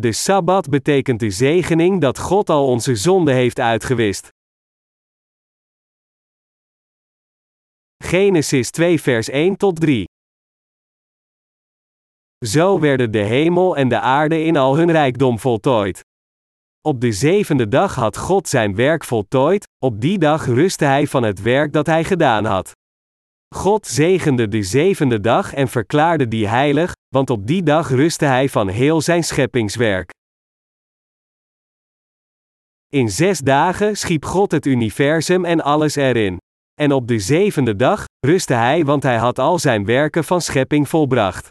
De Sabbat betekent de zegening dat God al onze zonde heeft uitgewist. Genesis 2 vers 1 tot 3 Zo werden de hemel en de aarde in al hun rijkdom voltooid. Op de zevende dag had God zijn werk voltooid, op die dag rustte hij van het werk dat hij gedaan had. God zegende de zevende dag en verklaarde die heilig, want op die dag rustte hij van heel zijn scheppingswerk. In zes dagen schiep God het universum en alles erin. En op de zevende dag rustte hij, want hij had al zijn werken van schepping volbracht.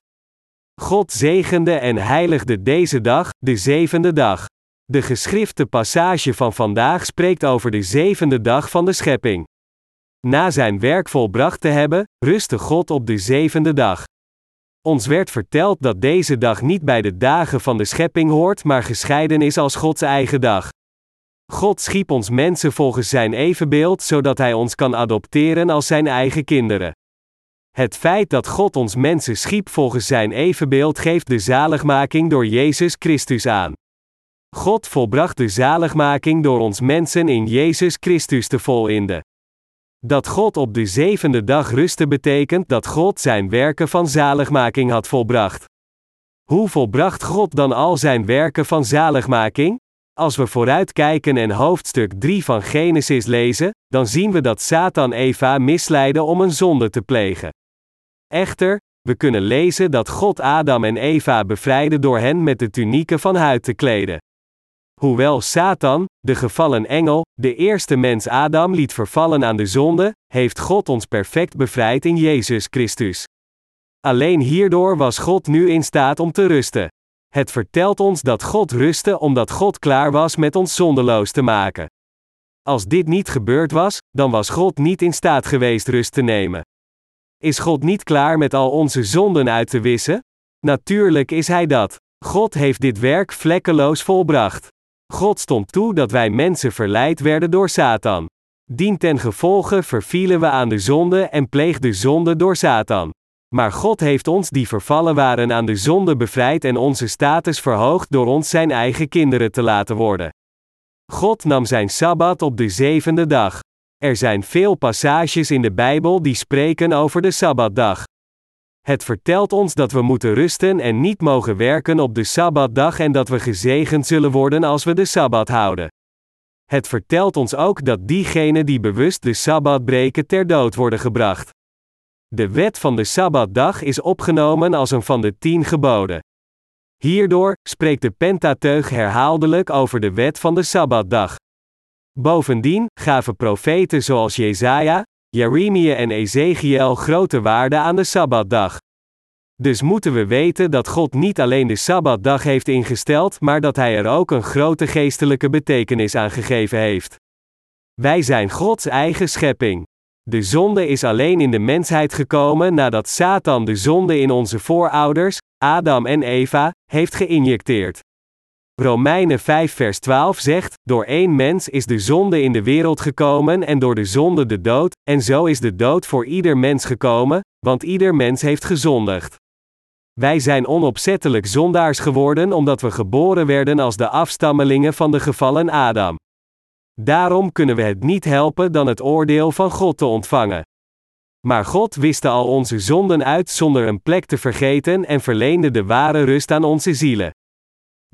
God zegende en heiligde deze dag, de zevende dag. De geschrifte passage van vandaag spreekt over de zevende dag van de schepping. Na zijn werk volbracht te hebben, rustte God op de zevende dag. Ons werd verteld dat deze dag niet bij de dagen van de schepping hoort, maar gescheiden is als Gods eigen dag. God schiep ons mensen volgens zijn evenbeeld, zodat Hij ons kan adopteren als zijn eigen kinderen. Het feit dat God ons mensen schiep volgens zijn evenbeeld geeft de zaligmaking door Jezus Christus aan. God volbracht de zaligmaking door ons mensen in Jezus Christus te volinden. Dat God op de zevende dag rustte betekent dat God zijn werken van zaligmaking had volbracht. Hoe volbracht God dan al zijn werken van zaligmaking? Als we vooruitkijken en hoofdstuk 3 van Genesis lezen, dan zien we dat Satan Eva misleidde om een zonde te plegen. Echter, we kunnen lezen dat God Adam en Eva bevrijdde door hen met de tunieken van huid te kleden. Hoewel Satan, de gevallen engel, de eerste mens Adam liet vervallen aan de zonde, heeft God ons perfect bevrijd in Jezus Christus. Alleen hierdoor was God nu in staat om te rusten. Het vertelt ons dat God rustte omdat God klaar was met ons zondeloos te maken. Als dit niet gebeurd was, dan was God niet in staat geweest rust te nemen. Is God niet klaar met al onze zonden uit te wissen? Natuurlijk is Hij dat. God heeft dit werk vlekkeloos volbracht. God stond toe dat wij mensen verleid werden door Satan. Dien ten gevolge vervielen we aan de zonde en pleegden zonde door Satan. Maar God heeft ons die vervallen waren aan de zonde bevrijd en onze status verhoogd door ons zijn eigen kinderen te laten worden. God nam zijn sabbat op de zevende dag. Er zijn veel passages in de Bijbel die spreken over de sabbatdag. Het vertelt ons dat we moeten rusten en niet mogen werken op de sabbatdag en dat we gezegend zullen worden als we de sabbat houden. Het vertelt ons ook dat diegenen die bewust de sabbat breken ter dood worden gebracht. De wet van de sabbatdag is opgenomen als een van de tien geboden. Hierdoor spreekt de Pentateuch herhaaldelijk over de wet van de sabbatdag. Bovendien gaven profeten zoals Jesaja, Jeremia en Ezekiel grote waarde aan de Sabbatdag. Dus moeten we weten dat God niet alleen de Sabbatdag heeft ingesteld, maar dat Hij er ook een grote geestelijke betekenis aan gegeven heeft. Wij zijn Gods eigen schepping. De zonde is alleen in de mensheid gekomen nadat Satan de zonde in onze voorouders, Adam en Eva, heeft geïnjecteerd. Romeinen 5 vers 12 zegt, door één mens is de zonde in de wereld gekomen en door de zonde de dood, en zo is de dood voor ieder mens gekomen, want ieder mens heeft gezondigd. Wij zijn onopzettelijk zondaars geworden omdat we geboren werden als de afstammelingen van de gevallen Adam. Daarom kunnen we het niet helpen dan het oordeel van God te ontvangen. Maar God wiste al onze zonden uit zonder een plek te vergeten en verleende de ware rust aan onze zielen.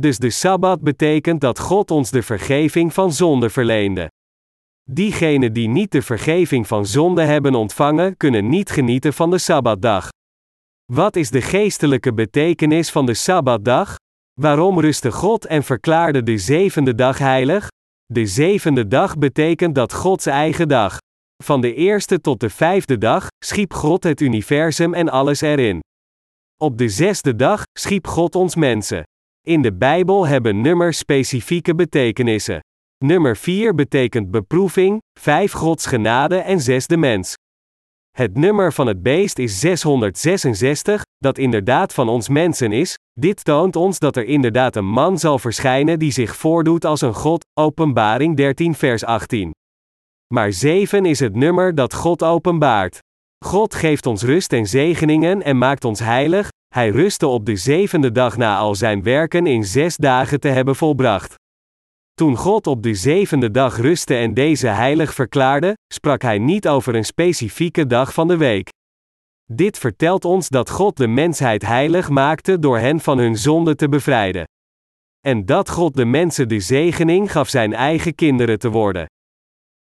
Dus de Sabbat betekent dat God ons de vergeving van zonde verleende. Diegenen die niet de vergeving van zonde hebben ontvangen, kunnen niet genieten van de Sabbatdag. Wat is de geestelijke betekenis van de Sabbatdag? Waarom rustte God en verklaarde de zevende dag heilig? De zevende dag betekent dat Gods eigen dag. Van de eerste tot de vijfde dag schiep God het universum en alles erin. Op de zesde dag schiep God ons mensen. In de Bijbel hebben nummers specifieke betekenissen. Nummer 4 betekent beproeving, 5 Gods genade en 6 de mens. Het nummer van het beest is 666, dat inderdaad van ons mensen is. Dit toont ons dat er inderdaad een man zal verschijnen die zich voordoet als een God, Openbaring 13 vers 18. Maar 7 is het nummer dat God openbaart. God geeft ons rust en zegeningen en maakt ons heilig, Hij rustte op de zevende dag na al zijn werken in zes dagen te hebben volbracht. Toen God op de zevende dag rustte en deze heilig verklaarde, sprak hij niet over een specifieke dag van de week. Dit vertelt ons dat God de mensheid heilig maakte door hen van hun zonde te bevrijden. En dat God de mensen de zegening gaf zijn eigen kinderen te worden.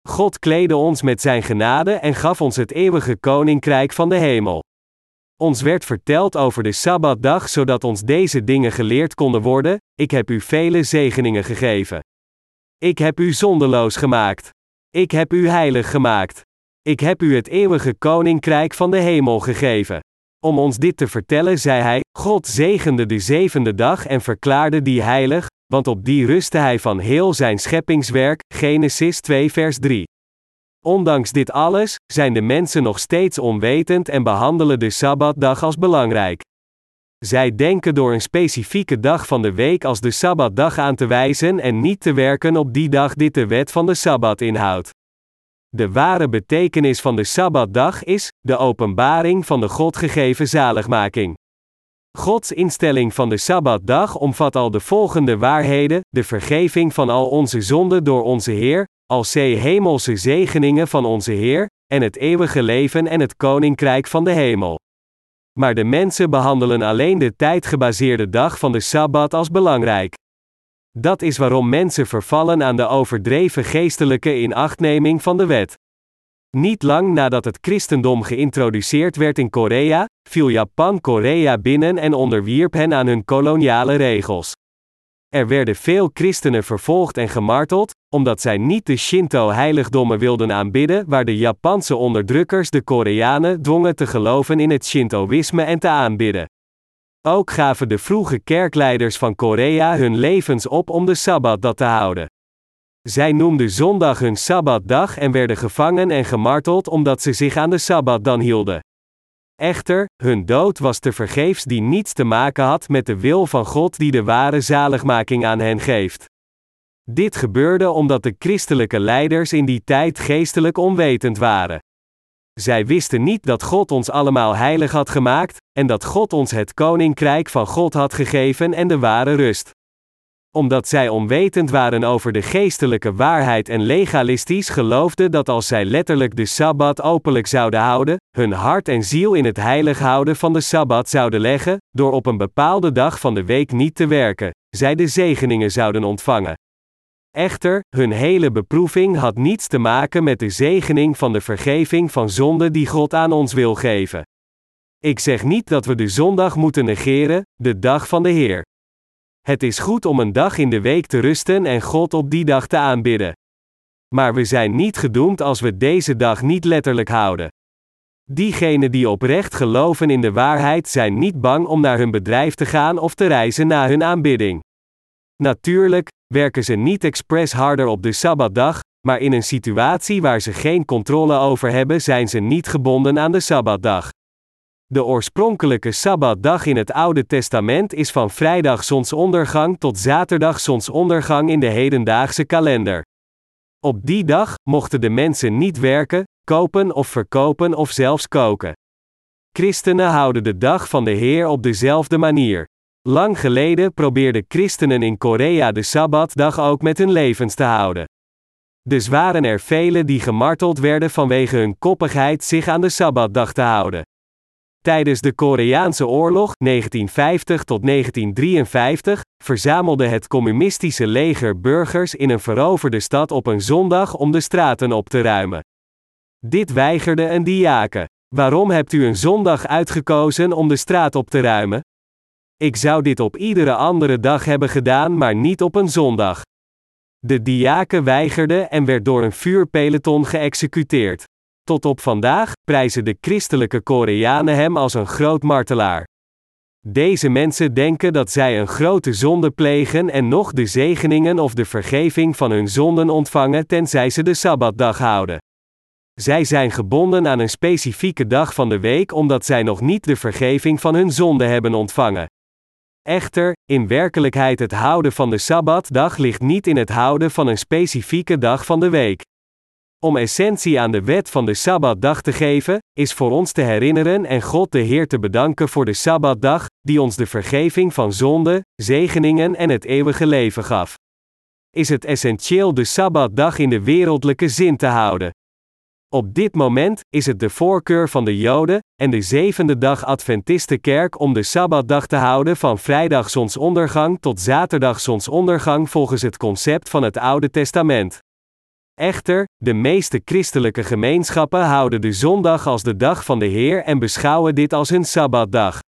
God kleedde ons met zijn genade en gaf ons het eeuwige koninkrijk van de hemel. Ons werd verteld over de Sabbatdag zodat ons deze dingen geleerd konden worden, ik heb u vele zegeningen gegeven. Ik heb u zondeloos gemaakt. Ik heb u heilig gemaakt. Ik heb u het eeuwige koninkrijk van de hemel gegeven. Om ons dit te vertellen, zei hij: God zegende de zevende dag en verklaarde die heilig, want op die rustte hij van heel zijn scheppingswerk. Genesis 2, vers 3. Ondanks dit alles, zijn de mensen nog steeds onwetend en behandelen de Sabbatdag als belangrijk. Zij denken door een specifieke dag van de week als de Sabbatdag aan te wijzen en niet te werken op die dag dit de wet van de Sabbat inhoudt. De ware betekenis van de Sabbatdag is de openbaring van de God gegeven zaligmaking. Gods instelling van de Sabbatdag omvat al de volgende waarheden: de vergeving van al onze zonden door onze Heer, al C hemelse zegeningen van onze Heer, en het eeuwige leven en het koninkrijk van de hemel. Maar de mensen behandelen alleen de tijdgebaseerde dag van de Sabbat als belangrijk. Dat is waarom mensen vervallen aan de overdreven geestelijke inachtneming van de wet. Niet lang nadat het christendom geïntroduceerd werd in Korea, viel Japan Korea binnen en onderwierp hen aan hun koloniale regels. Er werden veel christenen vervolgd en gemarteld, omdat zij niet de Shinto-heiligdommen wilden aanbidden, waar de Japanse onderdrukkers de Koreanen dwongen te geloven in het Shintoïsme en te aanbidden. Ook gaven de vroege kerkleiders van Korea hun levens op om de Sabbat te houden. Zij noemden zondag hun Sabbatdag en werden gevangen en gemarteld omdat ze zich aan de Sabbat dan hielden. Echter, hun dood was te vergeefs die niets te maken had met de wil van God die de ware zaligmaking aan hen geeft. Dit gebeurde omdat de christelijke leiders in die tijd geestelijk onwetend waren. Zij wisten niet dat God ons allemaal heilig had gemaakt, en dat God ons het koninkrijk van God had gegeven en de ware rust. Omdat zij onwetend waren over de geestelijke waarheid en legalistisch geloofden dat als zij letterlijk de sabbat openlijk zouden houden, hun hart en ziel in het heilig houden van de sabbat zouden leggen, door op een bepaalde dag van de week niet te werken, zij de zegeningen zouden ontvangen. Echter, hun hele beproeving had niets te maken met de zegening van de vergeving van zonde die God aan ons wil geven. Ik zeg niet dat we de zondag moeten negeren, de dag van de Heer. Het is goed om een dag in de week te rusten en God op die dag te aanbidden. Maar we zijn niet gedoemd als we deze dag niet letterlijk houden. Diegenen die oprecht geloven in de waarheid zijn niet bang om naar hun bedrijf te gaan of te reizen na hun aanbidding. Natuurlijk, werken ze niet expres harder op de Sabbatdag, maar in een situatie waar ze geen controle over hebben zijn ze niet gebonden aan de Sabbatdag. De oorspronkelijke Sabbatdag in het Oude Testament is van vrijdag zonsondergang tot zaterdag zonsondergang in de hedendaagse kalender. Op die dag mochten de mensen niet werken, kopen of verkopen of zelfs koken. Christenen houden de dag van de Heer op dezelfde manier. Lang geleden probeerden christenen in Korea de Sabbatdag ook met hun levens te houden. Dus waren er velen die gemarteld werden vanwege hun koppigheid zich aan de Sabbatdag te houden. Tijdens de Koreaanse oorlog 1950 tot 1953 verzamelde het communistische leger burgers in een veroverde stad op een zondag om de straten op te ruimen. Dit weigerde een diaken. Waarom hebt u een zondag uitgekozen om de straat op te ruimen? Ik zou dit op iedere andere dag hebben gedaan, maar niet op een zondag. De diaken weigerde en werd door een vuurpeloton geëxecuteerd. Tot op vandaag prijzen de christelijke Koreanen hem als een groot martelaar. Deze mensen denken dat zij een grote zonde plegen en nog de zegeningen of de vergeving van hun zonden ontvangen tenzij ze de Sabbatdag houden. Zij zijn gebonden aan een specifieke dag van de week omdat zij nog niet de vergeving van hun zonde hebben ontvangen. Echter, in werkelijkheid het houden van de Sabbatdag ligt niet in het houden van een specifieke dag van de week. Om essentie aan de wet van de Sabbatdag te geven, is voor ons te herinneren en God de Heer te bedanken voor de Sabbatdag, die ons de vergeving van zonde, zegeningen en het eeuwige leven gaf. Is het essentieel de Sabbatdag in de wereldlijke zin te houden? Op dit moment is het de voorkeur van de Joden en de zevende dag Adventistenkerk om de Sabbatdag te houden van vrijdag zonsondergang tot zaterdag zonsondergang volgens het concept van het Oude Testament. Echter, de meeste christelijke gemeenschappen houden de zondag als de dag van de Heer en beschouwen dit als hun Sabbatdag.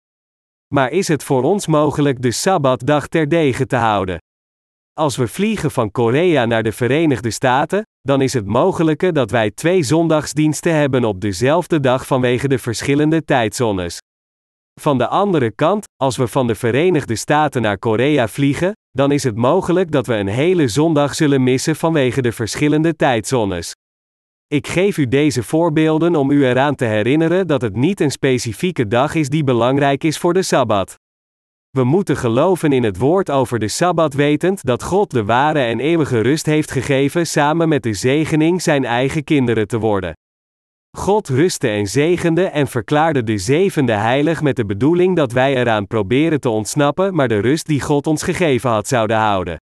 Maar is het voor ons mogelijk de Sabbatdag terdege te houden? Als we vliegen van Korea naar de Verenigde Staten, dan is het mogelijke dat wij twee zondagsdiensten hebben op dezelfde dag vanwege de verschillende tijdzones. Van de andere kant, als we van de Verenigde Staten naar Korea vliegen, dan is het mogelijk dat we een hele zondag zullen missen vanwege de verschillende tijdzones. Ik geef u deze voorbeelden om u eraan te herinneren dat het niet een specifieke dag is die belangrijk is voor de Sabbat. We moeten geloven in het woord over de Sabbat wetend dat God de ware en eeuwige rust heeft gegeven samen met de zegening zijn eigen kinderen te worden. God rustte en zegende en verklaarde de zevende heilig met de bedoeling dat wij eraan proberen te ontsnappen, maar de rust die God ons gegeven had zouden houden.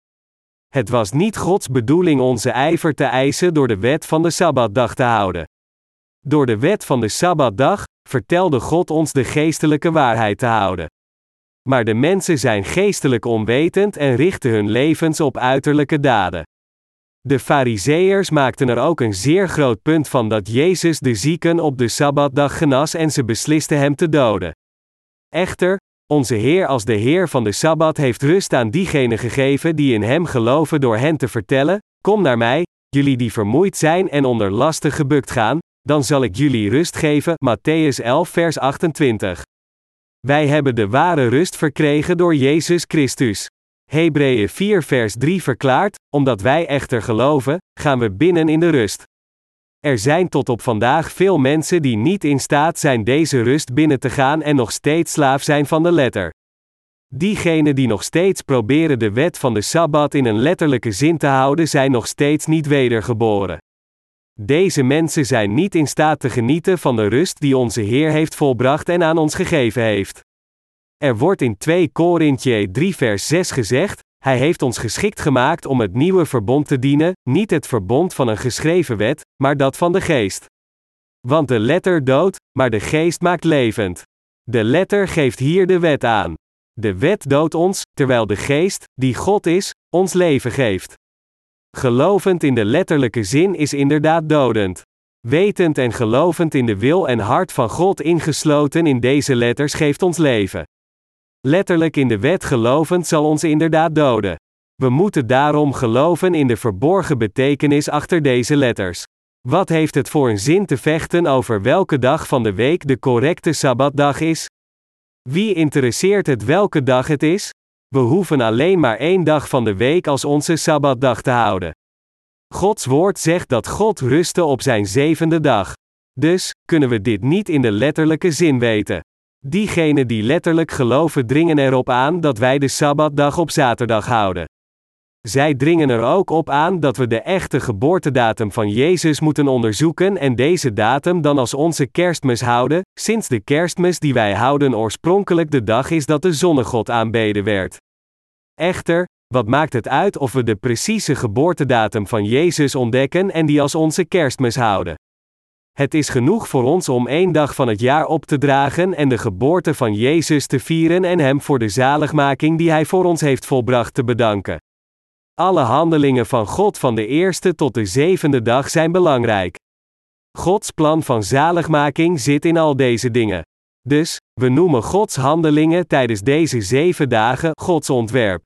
Het was niet Gods bedoeling onze ijver te eisen door de wet van de Sabbatdag te houden. Door de wet van de Sabbatdag vertelde God ons de geestelijke waarheid te houden. Maar de mensen zijn geestelijk onwetend en richten hun levens op uiterlijke daden. De Fariseërs maakten er ook een zeer groot punt van dat Jezus de zieken op de Sabbatdag genas en ze beslisten hem te doden. Echter, onze Heer als de Heer van de Sabbat heeft rust aan diegenen gegeven die in Hem geloven door hen te vertellen: Kom naar mij, jullie die vermoeid zijn en onder lasten gebukt gaan, dan zal ik jullie rust geven. Matthäus 11, vers 28. Wij hebben de ware rust verkregen door Jezus Christus. Hebreeën 4 vers 3 verklaart, omdat wij echter geloven, gaan we binnen in de rust. Er zijn tot op vandaag veel mensen die niet in staat zijn deze rust binnen te gaan en nog steeds slaaf zijn van de letter. Diegenen die nog steeds proberen de wet van de Sabbat in een letterlijke zin te houden, zijn nog steeds niet wedergeboren. Deze mensen zijn niet in staat te genieten van de rust die onze Heer heeft volbracht en aan ons gegeven heeft. Er wordt in 2 Korintje 3 vers 6 gezegd, Hij heeft ons geschikt gemaakt om het nieuwe verbond te dienen, niet het verbond van een geschreven wet, maar dat van de geest. Want de letter doodt, maar de geest maakt levend. De letter geeft hier de wet aan. De wet doodt ons, terwijl de geest, die God is, ons leven geeft. Gelovend in de letterlijke zin is inderdaad dodend. Wetend en gelovend in de wil en hart van God ingesloten in deze letters geeft ons leven. Letterlijk in de wet gelovend zal ons inderdaad doden. We moeten daarom geloven in de verborgen betekenis achter deze letters. Wat heeft het voor een zin te vechten over welke dag van de week de correcte sabbatdag is? Wie interesseert het welke dag het is? We hoeven alleen maar één dag van de week als onze sabbatdag te houden. Gods woord zegt dat God rustte op zijn zevende dag. Dus kunnen we dit niet in de letterlijke zin weten. Diegenen die letterlijk geloven dringen erop aan dat wij de sabbatdag op zaterdag houden. Zij dringen er ook op aan dat we de echte geboortedatum van Jezus moeten onderzoeken en deze datum dan als onze kerstmis houden, sinds de kerstmis die wij houden oorspronkelijk de dag is dat de zonnegod aanbeden werd. Echter, wat maakt het uit of we de precieze geboortedatum van Jezus ontdekken en die als onze kerstmis houden? Het is genoeg voor ons om één dag van het jaar op te dragen en de geboorte van Jezus te vieren en Hem voor de zaligmaking die Hij voor ons heeft volbracht te bedanken. Alle handelingen van God van de eerste tot de zevende dag zijn belangrijk. Gods plan van zaligmaking zit in al deze dingen. Dus, we noemen Gods handelingen tijdens deze zeven dagen Gods ontwerp.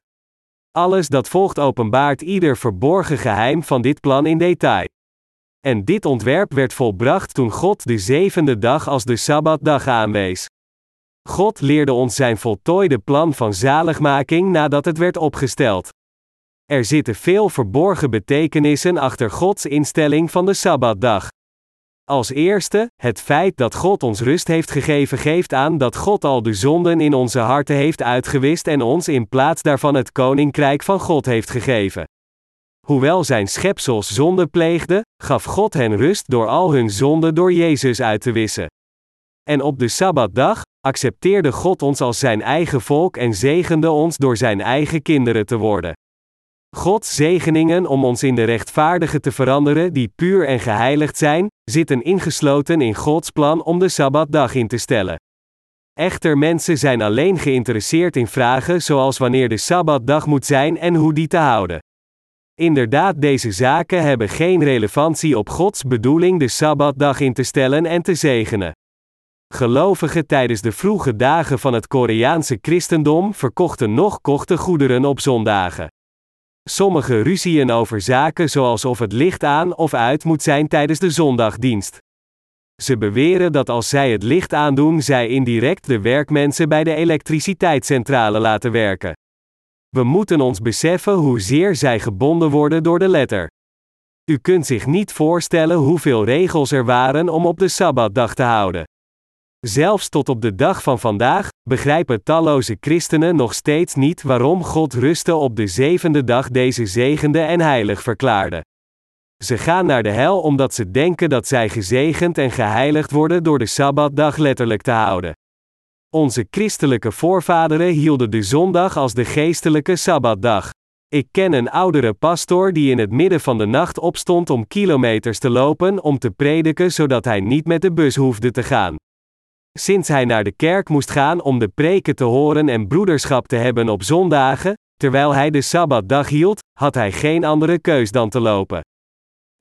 Alles dat volgt openbaart ieder verborgen geheim van dit plan in detail. En dit ontwerp werd volbracht toen God de zevende dag als de Sabbatdag aanwees. God leerde ons zijn voltooide plan van zaligmaking nadat het werd opgesteld. Er zitten veel verborgen betekenissen achter Gods instelling van de Sabbatdag. Als eerste, het feit dat God ons rust heeft gegeven geeft aan dat God al de zonden in onze harten heeft uitgewist en ons in plaats daarvan het koninkrijk van God heeft gegeven. Hoewel zijn schepsels zonde pleegden, gaf God hen rust door al hun zonden door Jezus uit te wissen. En op de Sabbatdag accepteerde God ons als zijn eigen volk en zegende ons door zijn eigen kinderen te worden. Gods zegeningen om ons in de rechtvaardige te veranderen die puur en geheiligd zijn, zitten ingesloten in Gods plan om de Sabbatdag in te stellen. Echter mensen zijn alleen geïnteresseerd in vragen zoals wanneer de Sabbatdag moet zijn en hoe die te houden. Inderdaad, deze zaken hebben geen relevantie op Gods bedoeling de Sabbatdag in te stellen en te zegenen. Gelovigen tijdens de vroege dagen van het Koreaanse christendom verkochten nog kochten goederen op zondagen. Sommige ruzieën over zaken zoals of het licht aan of uit moet zijn tijdens de zondagdienst. Ze beweren dat als zij het licht aandoen, zij indirect de werkmensen bij de elektriciteitscentrale laten werken. We moeten ons beseffen hoezeer zij gebonden worden door de letter. U kunt zich niet voorstellen hoeveel regels er waren om op de sabbatdag te houden. Zelfs tot op de dag van vandaag begrijpen talloze christenen nog steeds niet waarom God rustte op de zevende dag deze zegende en heilig verklaarde. Ze gaan naar de hel omdat ze denken dat zij gezegend en geheiligd worden door de sabbatdag letterlijk te houden. Onze christelijke voorvaderen hielden de zondag als de geestelijke sabbatdag. Ik ken een oudere pastoor die in het midden van de nacht opstond om kilometers te lopen om te prediken zodat hij niet met de bus hoefde te gaan. Sinds hij naar de kerk moest gaan om de preken te horen en broederschap te hebben op zondagen, terwijl hij de sabbatdag hield, had hij geen andere keus dan te lopen.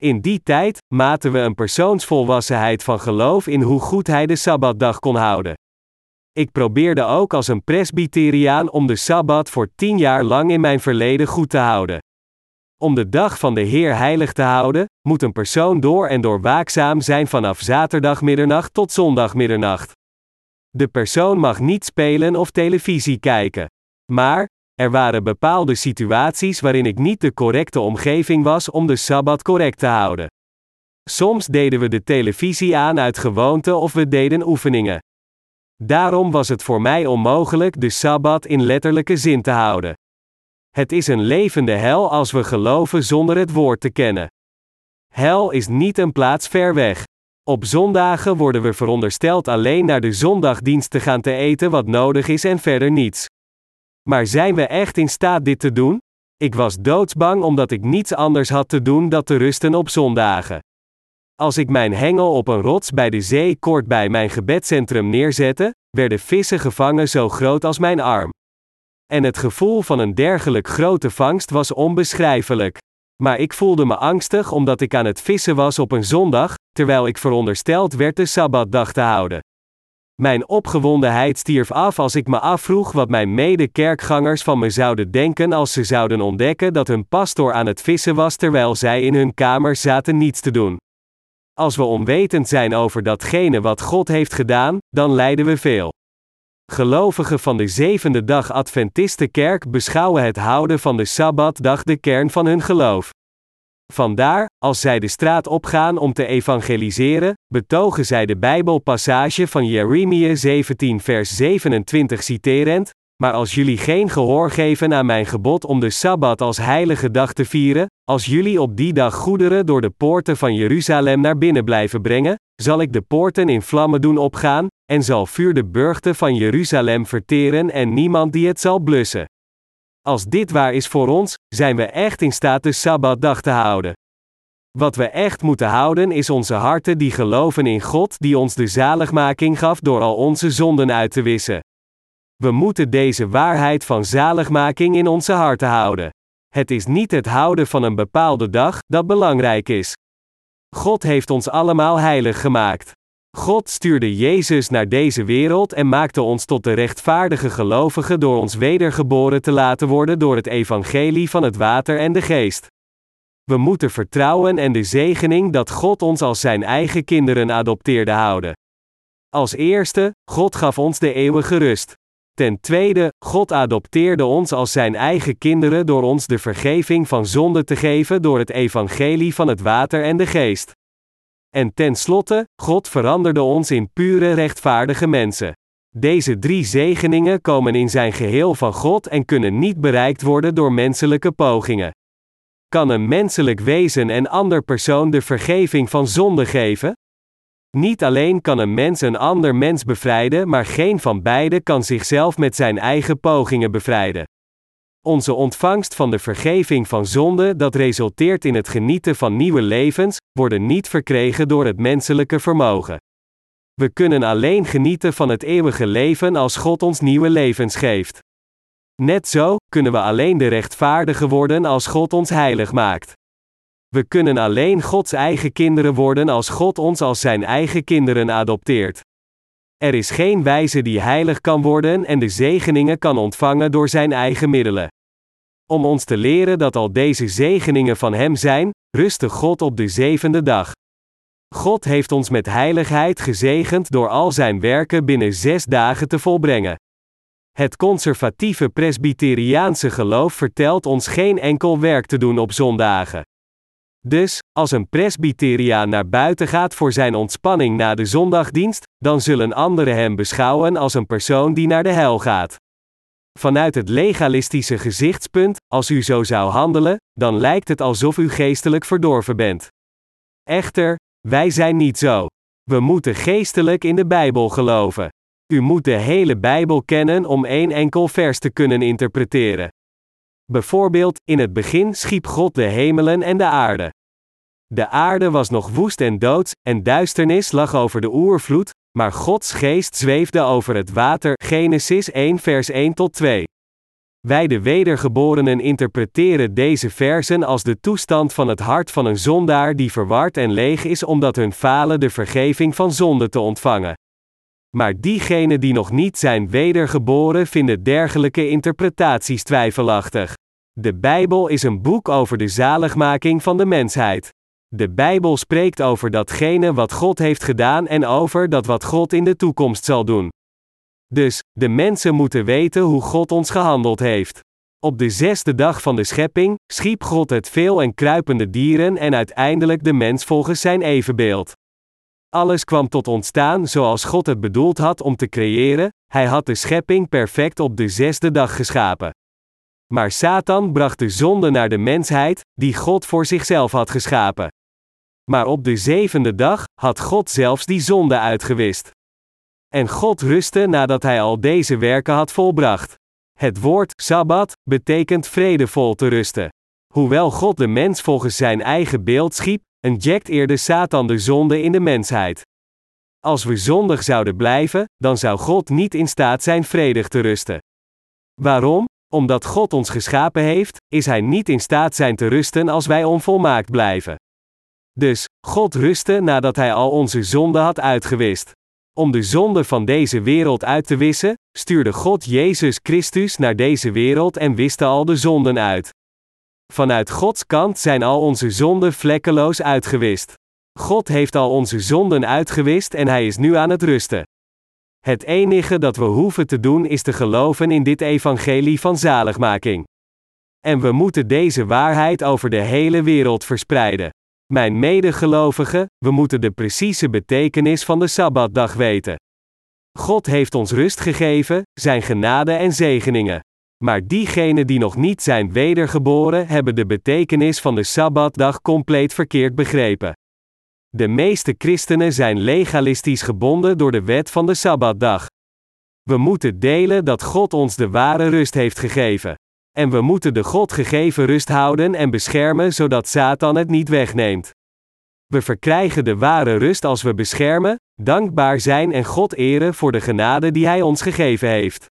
In die tijd maten we een persoonsvolwassenheid van geloof in hoe goed hij de sabbatdag kon houden. Ik probeerde ook als een presbyteriaan om de sabbat voor tien jaar lang in mijn verleden goed te houden. Om de dag van de Heer heilig te houden, moet een persoon door en door waakzaam zijn vanaf zaterdag middernacht tot zondag middernacht. De persoon mag niet spelen of televisie kijken. Maar, er waren bepaalde situaties waarin ik niet de correcte omgeving was om de sabbat correct te houden. Soms deden we de televisie aan uit gewoonte of we deden oefeningen. Daarom was het voor mij onmogelijk de sabbat in letterlijke zin te houden. Het is een levende hel als we geloven zonder het woord te kennen. Hel is niet een plaats ver weg. Op zondagen worden we verondersteld alleen naar de zondagdienst te gaan te eten wat nodig is en verder niets. Maar zijn we echt in staat dit te doen? Ik was doodsbang omdat ik niets anders had te doen dan te rusten op zondagen. Als ik mijn hengel op een rots bij de zee kort bij mijn gebedcentrum neerzette, werden vissen gevangen zo groot als mijn arm. En het gevoel van een dergelijk grote vangst was onbeschrijfelijk. Maar ik voelde me angstig omdat ik aan het vissen was op een zondag, terwijl ik verondersteld werd de sabbatdag te houden. Mijn opgewondenheid stierf af als ik me afvroeg wat mijn mede-kerkgangers van me zouden denken als ze zouden ontdekken dat hun pastoor aan het vissen was terwijl zij in hun kamer zaten niets te doen. Als we onwetend zijn over datgene wat God heeft gedaan, dan lijden we veel. Gelovigen van de zevende dag Adventistenkerk beschouwen het houden van de Sabbatdag de kern van hun geloof. Vandaar, als zij de straat opgaan om te evangeliseren, betogen zij de Bijbelpassage van Jeremia 17 vers 27 citerend, maar als jullie geen gehoor geven aan mijn gebod om de Sabbat als heilige dag te vieren, als jullie op die dag goederen door de poorten van Jeruzalem naar binnen blijven brengen, zal ik de poorten in vlammen doen opgaan, en zal vuur de burchten van Jeruzalem verteren en niemand die het zal blussen. Als dit waar is voor ons, zijn we echt in staat de Sabbatdag te houden. Wat we echt moeten houden is onze harten die geloven in God die ons de zaligmaking gaf door al onze zonden uit te wissen. We moeten deze waarheid van zaligmaking in onze harten houden. Het is niet het houden van een bepaalde dag dat belangrijk is. God heeft ons allemaal heilig gemaakt. God stuurde Jezus naar deze wereld en maakte ons tot de rechtvaardige gelovigen door ons wedergeboren te laten worden door het evangelie van het water en de geest. We moeten vertrouwen en de zegening dat God ons als zijn eigen kinderen adopteerde houden. Als eerste, God gaf ons de eeuwige rust. Ten tweede, God adopteerde ons als zijn eigen kinderen door ons de vergeving van zonde te geven door het evangelie van het water en de geest. En tenslotte, God veranderde ons in pure rechtvaardige mensen. Deze drie zegeningen komen in zijn geheel van God en kunnen niet bereikt worden door menselijke pogingen. kan een menselijk wezen en ander persoon de vergeving van zonde geven? Niet alleen kan een mens een ander mens bevrijden, maar geen van beiden kan zichzelf met zijn eigen pogingen bevrijden. Onze ontvangst van de vergeving van zonde, dat resulteert in het genieten van nieuwe levens, worden niet verkregen door het menselijke vermogen. We kunnen alleen genieten van het eeuwige leven als God ons nieuwe levens geeft. Net zo kunnen we alleen de rechtvaardige worden als God ons heilig maakt. We kunnen alleen Gods eigen kinderen worden als God ons als zijn eigen kinderen adopteert. Er is geen wijze die heilig kan worden en de zegeningen kan ontvangen door zijn eigen middelen. Om ons te leren dat al deze zegeningen van Hem zijn, rustte God op de zevende dag. God heeft ons met heiligheid gezegend door al zijn werken binnen zes dagen te volbrengen. Het conservatieve Presbyteriaanse geloof vertelt ons geen enkel werk te doen op zondagen. Dus, als een presbyteriaan naar buiten gaat voor zijn ontspanning na de zondagdienst, dan zullen anderen hem beschouwen als een persoon die naar de hel gaat. Vanuit het legalistische gezichtspunt, als u zo zou handelen, dan lijkt het alsof u geestelijk verdorven bent. Echter, wij zijn niet zo. We moeten geestelijk in de Bijbel geloven. U moet de hele Bijbel kennen om één enkel vers te kunnen interpreteren. Bijvoorbeeld, in het begin schiep God de hemelen en de aarde. De aarde was nog woest en doods, en duisternis lag over de oervloed, maar Gods geest zweefde over het water. Genesis 1 vers 1 tot 2. Wij de wedergeborenen interpreteren deze versen als de toestand van het hart van een zondaar die verward en leeg is omdat hun falen de vergeving van zonde te ontvangen. Maar diegenen die nog niet zijn wedergeboren vinden dergelijke interpretaties twijfelachtig. De Bijbel is een boek over de zaligmaking van de mensheid. De Bijbel spreekt over datgene wat God heeft gedaan en over dat wat God in de toekomst zal doen. Dus, de mensen moeten weten hoe God ons gehandeld heeft. Op de zesde dag van de schepping, schiep God het veel en kruipende dieren en uiteindelijk de mens volgens zijn evenbeeld. Alles kwam tot ontstaan zoals God het bedoeld had om te creëren, hij had de schepping perfect op de zesde dag geschapen. Maar Satan bracht de zonde naar de mensheid, die God voor zichzelf had geschapen. Maar op de zevende dag had God zelfs die zonde uitgewist. En God rustte nadat hij al deze werken had volbracht. Het woord Sabbat betekent vredevol te rusten. Hoewel God de mens volgens zijn eigen beeld schiep, inject eerder Satan de zonde in de mensheid. Als we zondig zouden blijven, dan zou God niet in staat zijn vredig te rusten. Waarom? Omdat God ons geschapen heeft, is Hij niet in staat zijn te rusten als wij onvolmaakt blijven. Dus, God rustte nadat Hij al onze zonden had uitgewist. Om de zonde van deze wereld uit te wissen, stuurde God Jezus Christus naar deze wereld en wiste al de zonden uit. Vanuit Gods kant zijn al onze zonden vlekkeloos uitgewist. God heeft al onze zonden uitgewist en Hij is nu aan het rusten. Het enige dat we hoeven te doen is te geloven in dit evangelie van zaligmaking. En we moeten deze waarheid over de hele wereld verspreiden. Mijn medegelovigen, we moeten de precieze betekenis van de Sabbatdag weten. God heeft ons rust gegeven, zijn genade en zegeningen. Maar diegenen die nog niet zijn wedergeboren, hebben de betekenis van de Sabbatdag compleet verkeerd begrepen. De meeste christenen zijn legalistisch gebonden door de wet van de Sabbatdag. We moeten delen dat God ons de ware rust heeft gegeven. En we moeten de God gegeven rust houden en beschermen zodat Satan het niet wegneemt. We verkrijgen de ware rust als we beschermen, dankbaar zijn en God eren voor de genade die Hij ons gegeven heeft.